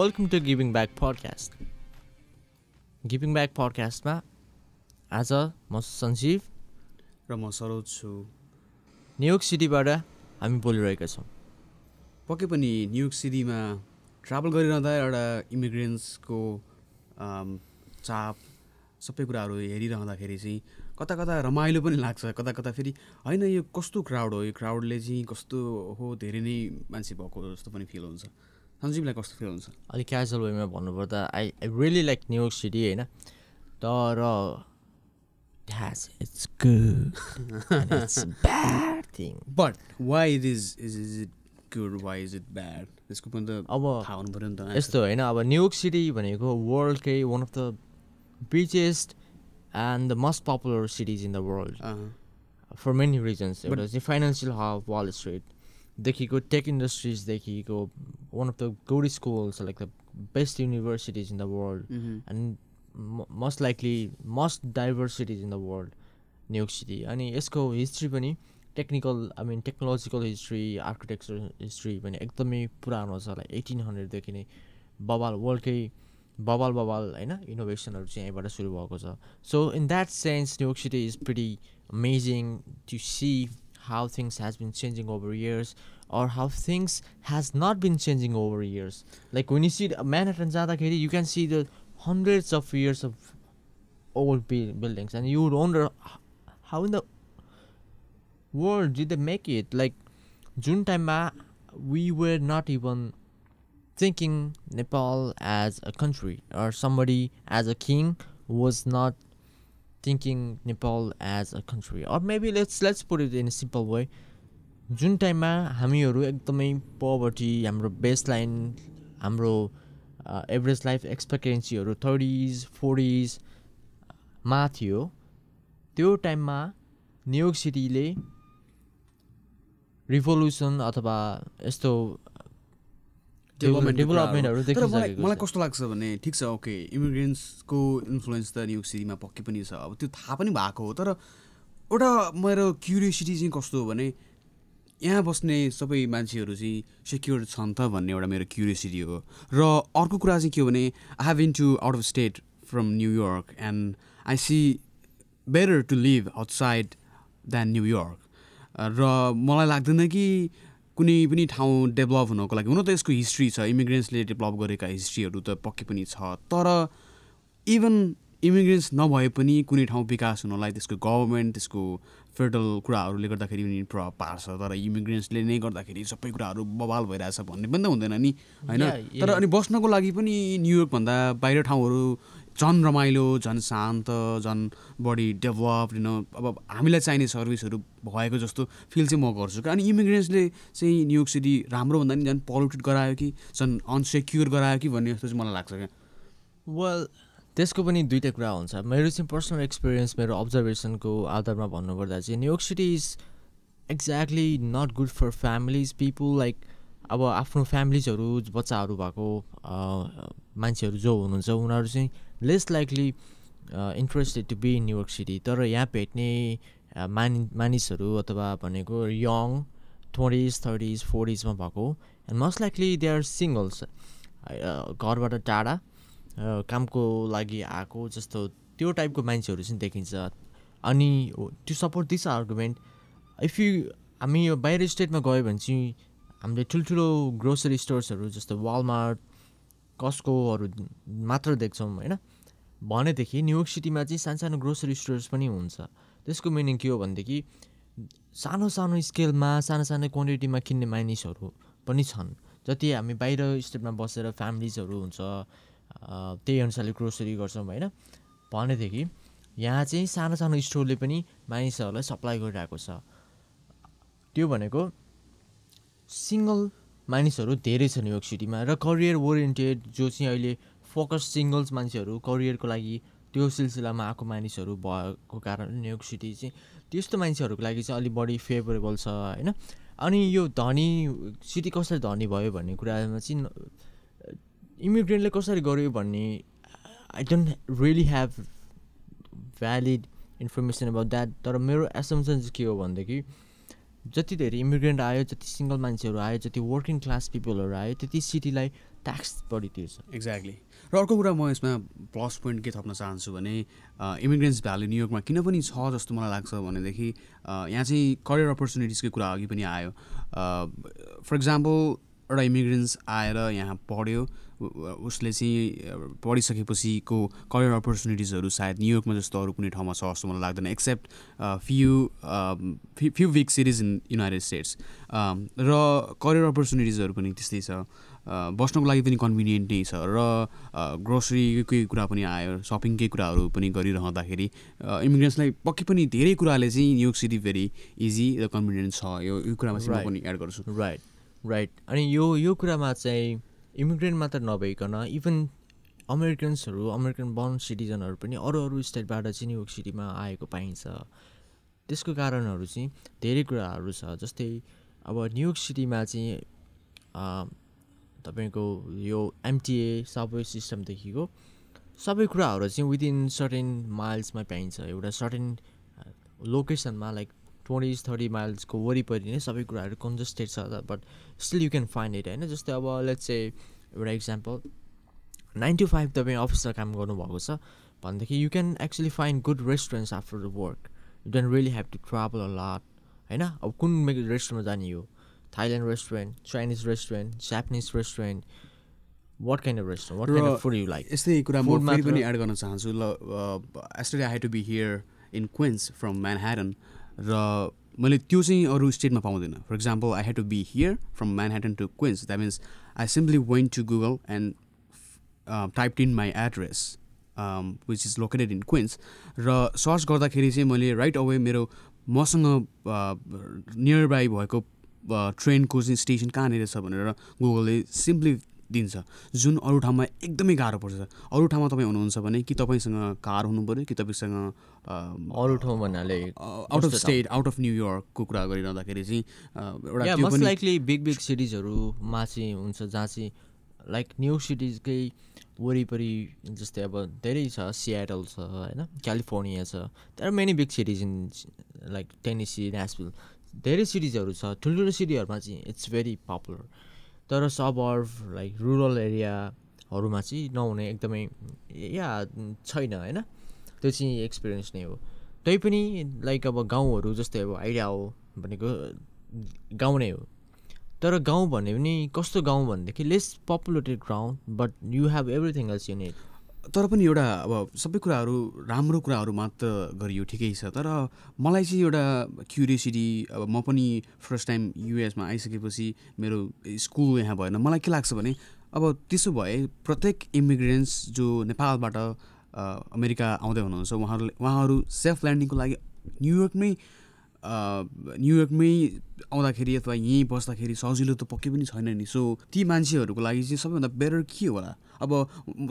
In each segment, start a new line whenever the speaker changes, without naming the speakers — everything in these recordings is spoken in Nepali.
Welcome to giving back podcast giving back पडकास्टमा आज म सञ्जीव
र म सरोज छु।
न्युयोर्क सिटीबाट हामी बोलिरहेका छौँ।
पक्कै पनि न्युयोर्क सिटीमा ट्राभल गरिरहँदा एउटा इमिग्रेन्ट्सको चाप सबै कुराहरू हेरिरहँदाखेरि चाहिँ कता कता रमाइलो पनि लाग्छ। कता कता फेरि होइन यो कस्तो क्राउड हो? यो क्राउडले चाहिँ कस्तो हो? धेरै नै मान्छे भएको जस्तो पनि फिल हुन्छ। सञ्जीवलाई कस्तो फिल हुन्छ?
अलिक क्याजुअल वेमा भन्नुपर्दा I I really like New York city होइन? तर it's good bad thing
but why it is is is it good why is it bad त्यसको पनि त
अब
थाहा हुनु पऱ्यो नि त।
यस्तो होइन अब न्युयोर्क सिटी भनेको वर्ल्डकै one of the biggest and the most popular cities in the
world
for many reasons एउटा चाहिँ फाइनेन्सियल हब वाल स्ट्रिटदेखिको tech इन्डस्ट्रिजदेखिको one of the good schools like the best universities in the world.
And
most likely most diversities in the world New York city अनि यसको हिस्ट्री पनि technical I mean technological history architecture history पनि एकदमै पुरानो छ लाइक एटिन हन्ड्रेडदेखि नै बबाल वर्ल्डकै बबाल बबाल होइन इनोभेसनहरू चाहिँ यहीँबाट सुरु भएको छ so in that sense New York city is pretty amazing to see How things has been changing over years or how things has not been changing over years. Like when you see the Manhattan जाँदाखेरि you can see the hundreds of years of old bu- buildings and you would wonder h- how in the world did they make it? Like जुन टाइममा we were not even thinking Nepal as a country or somebody as a king was not thinking Nepal as a country. Or maybe let's let's put it in a simple way. जुन टाइममा हामीहरू एकदमै पोभर्टी हाम्रो बेस लाइन हाम्रो एभरेज लाइफ एक्सपेक्टेन्सीहरू थर्टिज फोर्टिजमा थियो त्यो टाइममा न्युयोर्क सिटीले रिभोल्युसन अथवा यस्तो डेभलपमेन्टहरू
तर मलाई। कस्तो लाग्छ भने ठिक छ ओके इमिग्रेन्ट्सको इन्फ्लुएन्स त न्युयोर्क सिटीमा पक्कै पनि छ। अब त्यो थाहा पनि भएको हो तर एउटा मेरो क्युरियोसिटी चाहिँ कस्तो हो भने यहाँ बस्ने सबै मान्छेहरू चाहिँ सेक्योर छन् त भन्ने एउटा मेरो क्युरियोसिटी हो। र अर्को कुरा चाहिँ के हो भने I have in to out of state from New York and I see better to live outside than New York र मलाई लाग्दैन कि कुनै पनि ठाउँ डेभलप हुनको लागि हुन त यसको हिस्ट्री छ इमिग्रेन्ट्सले डेभलप गरेका हिस्ट्रीहरू त पक्कै पनि छ तर इभन इमिग्रेन्ट्स नभए पनि कुनै ठाउँ विकास हुनलाई त्यसको गभर्मेन्ट त्यसको फेडरल कुराहरूले गर्दाखेरि पनि प्रभाव पार्छ तर इमिग्रेन्ट्सले नै गर्दाखेरि सबै कुराहरू बवाल भइरहेछ भन्ने पनि त हुँदैन नि होइन तर. अनि बस्नको लागि पनि न्युयोर्कभन्दा बाहिर ठाउँहरू झन् रमाइलो झन् शान्त झन् बढी डेभलप होइन अब हामीलाई चाहिने सर्भिसहरू भएको जस्तो फिल चाहिँ म गर्छु। अनि इमिग्रेन्ट्सले चाहिँ न्युयोर्क सिटी राम्रो भन्दा नि झन् पल्युटेड गरायो कि झन् अनसेक्योर गरायो कि भन्ने जस्तो चाहिँ मलाई लाग्छ क्या।
वेल त्यसको पनि दुइटा कुरा हुन्छ। मेरो चाहिँ पर्सनल एक्सपिरियन्स मेरो अब्जर्भेसनको आधारमा भन्नुपर्दा चाहिँ New York city is exactly not good for families people like अब आफ्नो फ्यामिलिजहरू बच्चाहरू भएको मान्छेहरू जो हुनुहुन्छ उनीहरू चाहिँ less likely interested to be in New York city तर यहाँ भेट्ने अ, मानि मानिसहरू अथवा भनेको यङ ट्वेन्टिज थर्टिज फोर्टिजमा भएको and most likely they are singles घरबाट टाढा अ, कामको लागि आएको जस्तो त्यो टाइपको मान्छेहरू चाहिँ देखिन्छ। अनि to support this argument if you हामी यो बाहिर स्टेटमा गयो भने चाहिँ हामीले ठुल्ठुलो ग्रोसरी स्टोर्सहरू जस्तो वालमार्ट कस्कोहरू मात्र देख्छौँ होइन? भनेदेखि न्युयोर्क सिटीमा चाहिँ सानो सानो ग्रोसरी स्टोर्स पनि हुन्छ। त्यसको मिनिङ के हो भनेदेखि सानो सानो स्केलमा सानो सानो क्वान्टिटीमा किन्ने मानिसहरू पनि छन्। जति हामी बाहिर स्टेटमा बसेर फ्यामिलिजहरू हुन्छ त्यही अनुसारले ग्रोसरी गर्छौँ होइन? भनेदेखि यहाँ चाहिँ सानो सानो स्टोरले पनि मानिसहरूलाई सप्लाई गरिरहेको छ। त्यो भनेको सिङ्गल मानिसहरू धेरै छ न्युयोर्क सिटीमा र करियर ओरिएन्टेड जो चाहिँ अहिले फोकस सिङ्गल्स मान्छेहरू करियरको लागि त्यो सिलसिलामा आएको मानिसहरू भएको कारण न्युयोर्क सिटी चाहिँ त्यस्तो मान्छेहरूको लागि चाहिँ अलिक बढी फेभरेबल छ होइन? अनि यो धनी सिटी कसरी धनी भयो भन्ने कुरामा चाहिँ इमिग्रेन्टले कसरी गर्यो भन्ने I don't really have valid information about that तर मेरो एसम्सन चाहिँ के हो भनेदेखि जति धेरै इमिग्रेन्ट आयो जति सिङ्गल मान्छेहरू आयो जति वर्किङ क्लास पिपलहरू आयो त्यति सिटीलाई ट्याक्स बढी तिर्छ।
एक्ज्याक्टली र अर्को कुरा म यसमा प्लस पोइन्ट के थप्न चाहन्छु भने इमिग्रेन्ट्स भ्याली न्युयोर्कमा किन पनि छ जस्तो मलाई लाग्छ भनेदेखि यहाँ चाहिँ करियर अपर्च्युनिटिजकै कुरा अघि पनि आयो। फर इक्जाम्पल एउटा इमिग्रेन्ट्स आएर यहाँ पढ्यो। उसले चाहिँ पढिसकेपछिको करियर अपर्च्युनिटिजहरू सायद न्युयोर्कमा जस्तो अरू कुनै ठाउँमा छ जस्तो मलाई लाग्दैन except few few week series in United States र करियर अपर्च्युनिटिजहरू पनि त्यस्तै छ। बस्नको लागि पनि कन्भिनियन्ट नै छ र ग्रोसरीकै कुरा पनि आयो सपिङकै कुराहरू पनि गरिरहँदाखेरि इमिग्रेन्ट्सलाई पक्कै पनि धेरै कुराले चाहिँ New York city very easy र कन्भिनियन्ट छ। यो यो कुरामा चाहिँ म पनि एड गर्छु।
राइट राइट अनि यो यो कुरामा चाहिँ इमिग्रेन्ट मात्र नभइकन इभन अमेरिकन्सहरू अमेरिकन बर्न सिटिजनहरू पनि अरू अरू स्टेटबाट चाहिँ न्युयोर्क सिटीमा आएको पाइन्छ। त्यसको कारणहरू चाहिँ धेरै कुराहरू छ। जस्तै अब न्युयोर्क सिटीमा चाहिँ तपाईँको यो एमटिए सबवे सिस्टमदेखिको सबै कुराहरू चाहिँ विदिन सर्टेन माइल्समा पाइन्छ। एउटा सर्टेन लोकेसनमा लाइक ट्वेन्टी थर्टी माइल्सको वरिपरि नै सबै कुराहरू कन्जस्टेड छ but still you can find it होइन? जस्तै अब लेट्स चाहिँ एउटा इक्जाम्पल नाइन टु फाइभ तपाईँ अफिसमा काम गर्नुभएको छ भनेदेखि you can actually find good restaurants after the work you don't really have to travel a lot होइन? अब कुन रेस्टुरेन्टमा जाने हो? Thailand restaurant Chinese restaurant Japanese restaurant what kind of restaurant what kind of food you like
यस्तै कुरा म फेरि पनि एड गर्न चाहन्छु। ल yesterday I had to be here in Queens from Manhattan र मैले त्यो चाहिँ अरू स्टेटमा पाउँदैन। For example I had to be here from Manhattan to Queens that means I simply went to Google and type in my address which is located in Queens र सर्च गर्दाखेरि चाहिँ मैले राइट अवे मेरो मसँग नियर बाई भएको ट्रेनको चाहिँ स्टेसन कहाँनिर छ भनेर गुगलले सिम्पली दिन्छ। जुन अरू ठाउँमा एकदमै गाह्रो पर्छ। अरू ठाउँमा तपाईँ हुनुहुन्छ भने कि तपाईँसँग कार हुनु पऱ्यो कि तपाईँसँग
अरू ठाउँ भन्नाले
out of state out of न्युयोर्कको कुरा गरिरहँदाखेरि चाहिँ
एउटा लाइकली बिग बिग सिटिजहरूमा चाहिँ हुन्छ जहाँ चाहिँ लाइक न्यु सिटिजकै वरिपरि जस्तै अब धेरै छ। सियाटल छ होइन? क्यालिफोर्निया छ। तर many big cities in like Tennessee national धेरै सिटिजहरू छ। ठुल्ठुलो सिटीहरूमा चाहिँ इट्स भेरी पपुलर तर सबर्भ लाइक रुरल एरियाहरूमा चाहिँ नहुने एकदमै या छैन होइन? त्यो चाहिँ एक्सपिरियन्स नै हो। तैपनि लाइक अब गाउँहरू जस्तै अब आइडिया हो भनेको गाउँ नै हो। तर गाउँ भने पनि कस्तो गाउँ भनेदेखि less populated ground but you have everything else unit
तर पनि एउटा अब सबै कुराहरू राम्रो कुराहरू मात्र गरियो ठिकै छ। तर मलाई चाहिँ एउटा क्युरियोसिटी अब म पनि फर्स्ट टाइम युएसमा आइसकेपछि मेरो स्कुल यहाँ भएन। मलाई के लाग्छ भने अब त्यसो भए प्रत्येक इमिग्रेन्ट्स जो नेपालबाट अमेरिका आउँदै हुनुहुन्छ उहाँहरूले उहाँहरू सेल्फ ल्यान्डिङको लागि न्युयोर्कमै न्युयोर्कमै आउँदाखेरि अथवा यहीँ बस्दाखेरि सजिलो त पक्कै पनि छैन नि। सो ती मान्छेहरूको लागि चाहिँ सबैभन्दा बेटर के होला? अब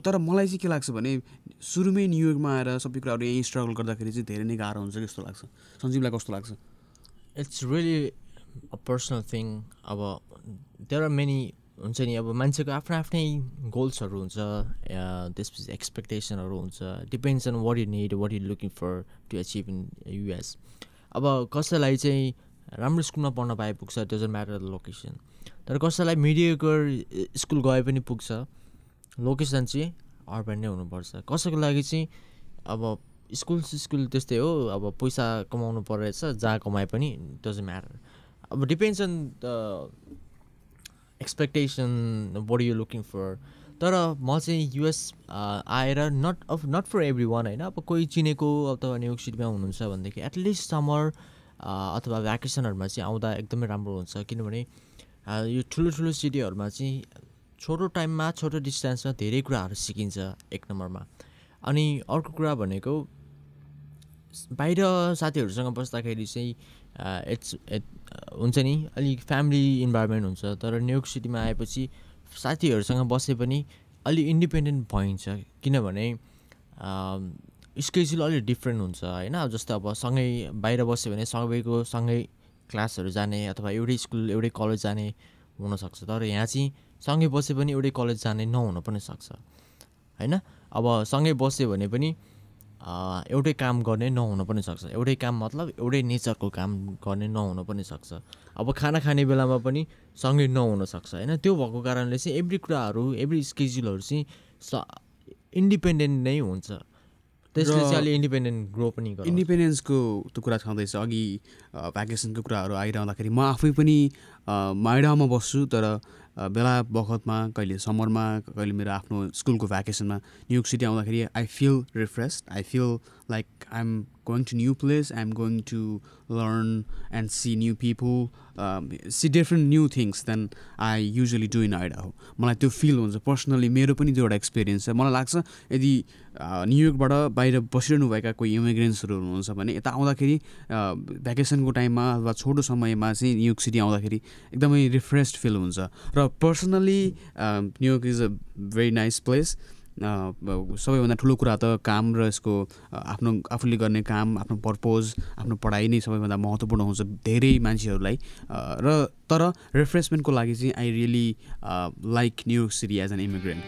तर मलाई चाहिँ के लाग्छ भने सुरुमै न्युयोर्कमा आएर सबै कुराहरू यहीँ स्ट्रगल गर्दाखेरि चाहिँ धेरै नै गाह्रो हुन्छ जस्तो लाग्छ। सञ्जीवलाई कस्तो लाग्छ?
It's really a personal thing अब देयर आर मेनी हुन्छ नि अब मान्छेको आफ्नो आफ्नै गोल्सहरू हुन्छ त्यसपछि एक्सपेक्टेसनहरू हुन्छ। Depends on what you need what you looking for to achieve in US अब कसैलाई चाहिँ राम्रो स्कुलमा पढ्न पाए पुग्छ डजन्ट म्याटर द लोकेसन तर कसैलाई मिडिएकर स्कुल गए पनि पुग्छ लोकेसन चाहिँ अर्बन नै हुनुपर्छ। कसैको लागि चाहिँ अब स्कुल स्कुल त्यस्तै हो अब पैसा कमाउनु परेछ जहाँ कमाए पनि डजन्ट म्याटर अब depends on the expectation body you looking for तर म चाहिँ युएस आएर not of not for everyone होइन। अब कोही चिनेको अथवा न्युयोर्क सिटीमा हुनुहुन्छ भनेदेखि एटलिस्ट समर अथवा भ्याकेसनहरूमा चाहिँ आउँदा एकदमै राम्रो हुन्छ किनभने यो ठुलो ठुलो सिटीहरूमा चाहिँ छोटो टाइममा छोटो डिस्टेन्समा धेरै कुराहरू सिकिन्छ एक नम्बरमा। अनि अर्को कुरा भनेको बाहिर साथीहरूसँग बस्दाखेरि चाहिँ इट्स हुन्छ नि अलिक फ्यामिली इन्भाइरोमेन्ट हुन्छ। तर न्युयोर्क सिटीमा आएपछि साथीहरूसँग बसे पनि अलि इन्डिपेन्डेन्ट भइन्छ किनभने स्केड्युल अलिक डिफ्रेन्ट हुन्छ होइन? जस्तो अब सँगै बाहिर बस्यो भने सबैको सँगै क्लासहरू जाने अथवा एउटै स्कुल एउटै कलेज जाने हुनसक्छ। तर यहाँ चाहिँ सँगै बसे पनि एउटै कलेज जाने नहुन पनि सक्छ होइन? अब सँगै बस्यो भने पनि एउटै काम गर्ने नहुन पनि सक्छ। एउटै काम मतलब एउटै नेचरको काम गर्ने नहुन पनि सक्छ। अब खाना खाने बेलामा पनि सँगै नहुन सक्छ होइन? त्यो भएको कारणले चाहिँ एभ्री कुराहरू एभ्री स्केड्युलहरू चाहिँ स इन्डिपेन्डेन्ट नै हुन्छ। त्यसले चाहिँ अलिक इन्डिपेन्डेन्ट ग्रो पनि गराउँछ
इन्डिपेन्डेन्सको त्यो कुरा छँदैछ अघि भ्याकेसनको कुराहरू आइरहँदाखेरि म आफै पनि माइडामा बस्छु तर बेला बखतमा कहिले समरमा कहिले मेरो आफ्नो स्कुलको भ्याकेसनमा न्युयोर्क सिटी आउँदाखेरि I feel refreshed I feel like I am going to new place I am going to learn and see new people see different new things than I usually do in Idaho मलाई त्यो फिल हुन्छ. पर्सनली मेरो पनि त्यो एउटा एक्सपिरियन्स छ. मलाई लाग्छ यदि न्युयोर्कबाट बाहिर बसिरहनुभएका कोही इमिग्रेन्ट्सहरू हुनुहुन्छ भने यता आउँदाखेरि भ्याकेसनको टाइममा अथवा छोटो समयमा चाहिँ न्युयोर्क सिटी आउँदाखेरि एकदमै रिफ्रेस्ड फिल हुन्छ। र personally New York is a very nice place सबैभन्दा ठुलो कुरा त काम र यसको अ, आफ्नो आफूले गर्ने काम आफ्नो पर्पोज आफ्नो पढाइ नै सबैभन्दा महत्त्वपूर्ण हुन्छ धेरै मान्छेहरूलाई। अ, र तर रिफ्रेसमेन्टको लागि चाहिँ I really like New York city as an immigrant